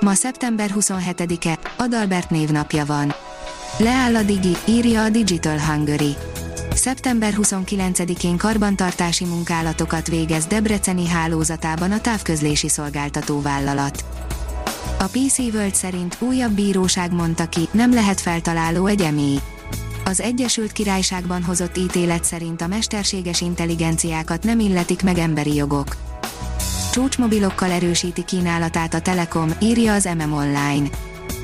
Ma szeptember 27-e, Adalbert névnapja van. Leáll a Digi, írja a Digital Hungary. Szeptember 29-én karbantartási munkálatokat végez Debreceni hálózatában a távközlési szolgáltató vállalat. A PC World szerint újabb bíróság mondta ki, nem lehet feltaláló egy emély. Az Egyesült Királyságban hozott ítélet szerint a mesterséges intelligenciákat nem illetik meg emberi jogok. Csúcsmobilokkal erősíti kínálatát a Telekom, írja az MM Online.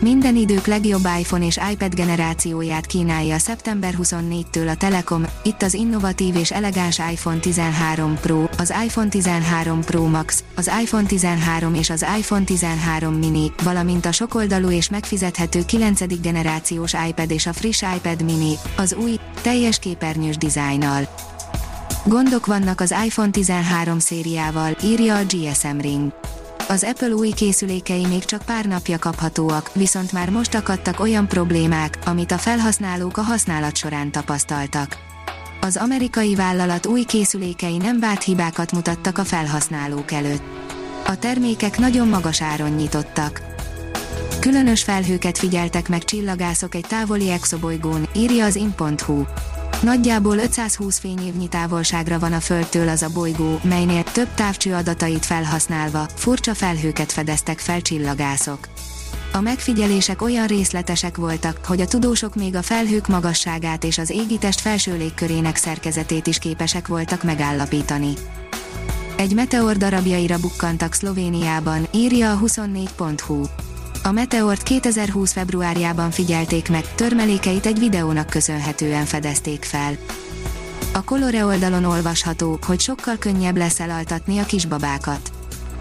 Minden idők legjobb iPhone és iPad generációját kínálja szeptember 24-től a Telekom, itt az innovatív és elegáns iPhone 13 Pro, az iPhone 13 Pro Max, az iPhone 13 és az iPhone 13 mini, valamint a sokoldalú és megfizethető 9. generációs iPad és a friss iPad mini, az új, teljes képernyős dizájnnal. Gondok vannak az iPhone 13 szériával, írja a GSM Ring. Az Apple új készülékei még csak pár napja kaphatóak, viszont már most akadtak olyan problémák, amit a felhasználók a használat során tapasztaltak. Az amerikai vállalat új készülékei nem várt hibákat mutattak a felhasználók előtt. A termékek nagyon magas áron nyitottak. Különös felhőket figyeltek meg csillagászok egy távoli exobolygón, írja az in.hu. Nagyjából 520 fényévnyi távolságra van a Földtől az a bolygó, melynél több távcső adatait felhasználva furcsa felhőket fedeztek fel csillagászok. A megfigyelések olyan részletesek voltak, hogy a tudósok még a felhők magasságát és az égitest felső légkörének szerkezetét is képesek voltak megállapítani. Egy meteor darabjaira bukkantak Szlovéniában, írja a 24.hu. A Meteort 2020 februárjában figyelték meg, törmelékeit egy videónak köszönhetően fedezték fel. A Colore oldalon olvasható, hogy sokkal könnyebb lesz elaltatni a kisbabákat.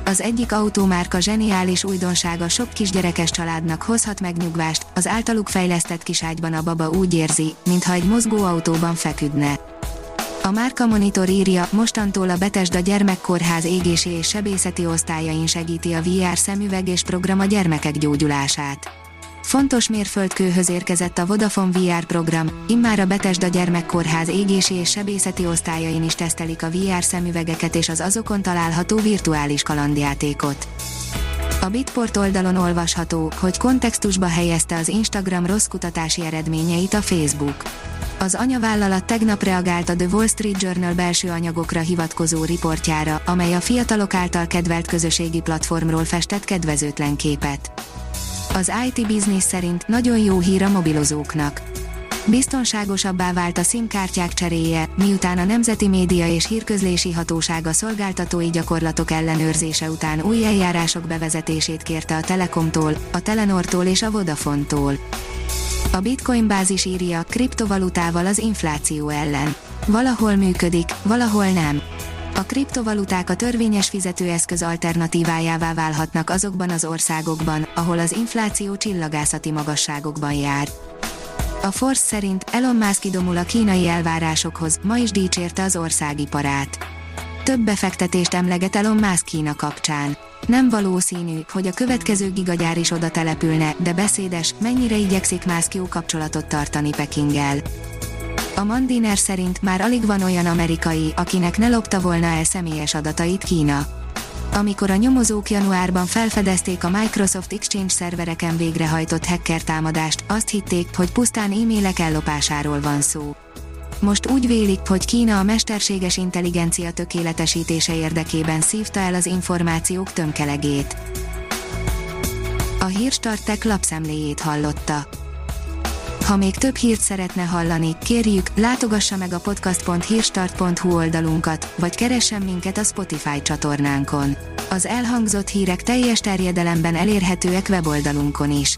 Az egyik autómárka zseniális újdonsága sok kisgyerekes családnak hozhat megnyugvást, az általuk fejlesztett kiságyban a baba úgy érzi, mintha egy mozgó autóban feküdne. A Márka Monitor írja, mostantól a Betesda Gyermekkórház égési és sebészeti osztályain segíti a VR szemüveg és program a gyermekek gyógyulását. Fontos mérföldkőhöz érkezett a Vodafone VR program, immár a Betesda Gyermekkórház égési és sebészeti osztályain is tesztelik a VR szemüvegeket és az azokon található virtuális kalandjátékot. A Bitport oldalon olvasható, hogy kontextusba helyezte az Instagram rossz kutatási eredményeit a Facebook. Az anyavállalat tegnap reagált a The Wall Street Journal belső anyagokra hivatkozó riportjára, amely a fiatalok által kedvelt közösségi platformról festett kedvezőtlen képet. Az IT Business szerint nagyon jó hír a mobilozóknak. Biztonságosabbá vált a SIM-kártyák cseréje, miután a Nemzeti Média és Hírközlési Hatósága szolgáltatói gyakorlatok ellenőrzése után új eljárások bevezetését kérte a Telekomtól, a Telenortól és a Vodafontól. A Bitcoin bázis írja, kriptovalutával az infláció ellen. Valahol működik, valahol nem. A kriptovaluták a törvényes fizetőeszköz alternatívájává válhatnak azokban az országokban, ahol az infláció csillagászati magasságokban jár. A Force szerint Elon Musk idomul a kínai elvárásokhoz, ma is dicsérte az országiparát. Több befektetést emleget Elon Musk Kína kapcsán. Nem valószínű, hogy a következő gigagyár is oda települne, de beszédes, mennyire igyekszik Musk jó kapcsolatot tartani Pekinggel. A Mandiner szerint már alig van olyan amerikai, akinek ne lopta volna el személyes adatait Kína. Amikor a nyomozók januárban felfedezték a Microsoft Exchange szervereken végrehajtott hacker támadást, azt hitték, hogy pusztán e-mailek ellopásáról van szó. Most úgy vélik, hogy Kína a mesterséges intelligencia tökéletesítése érdekében szívta el az információk tömkelegét. A Hírstartek lapszemléjét hallotta. Ha még több hírt szeretne hallani, kérjük, látogassa meg a podcast.hírstart.hu oldalunkat, vagy keressen minket a Spotify csatornánkon. Az elhangzott hírek teljes terjedelemben elérhetőek weboldalunkon is.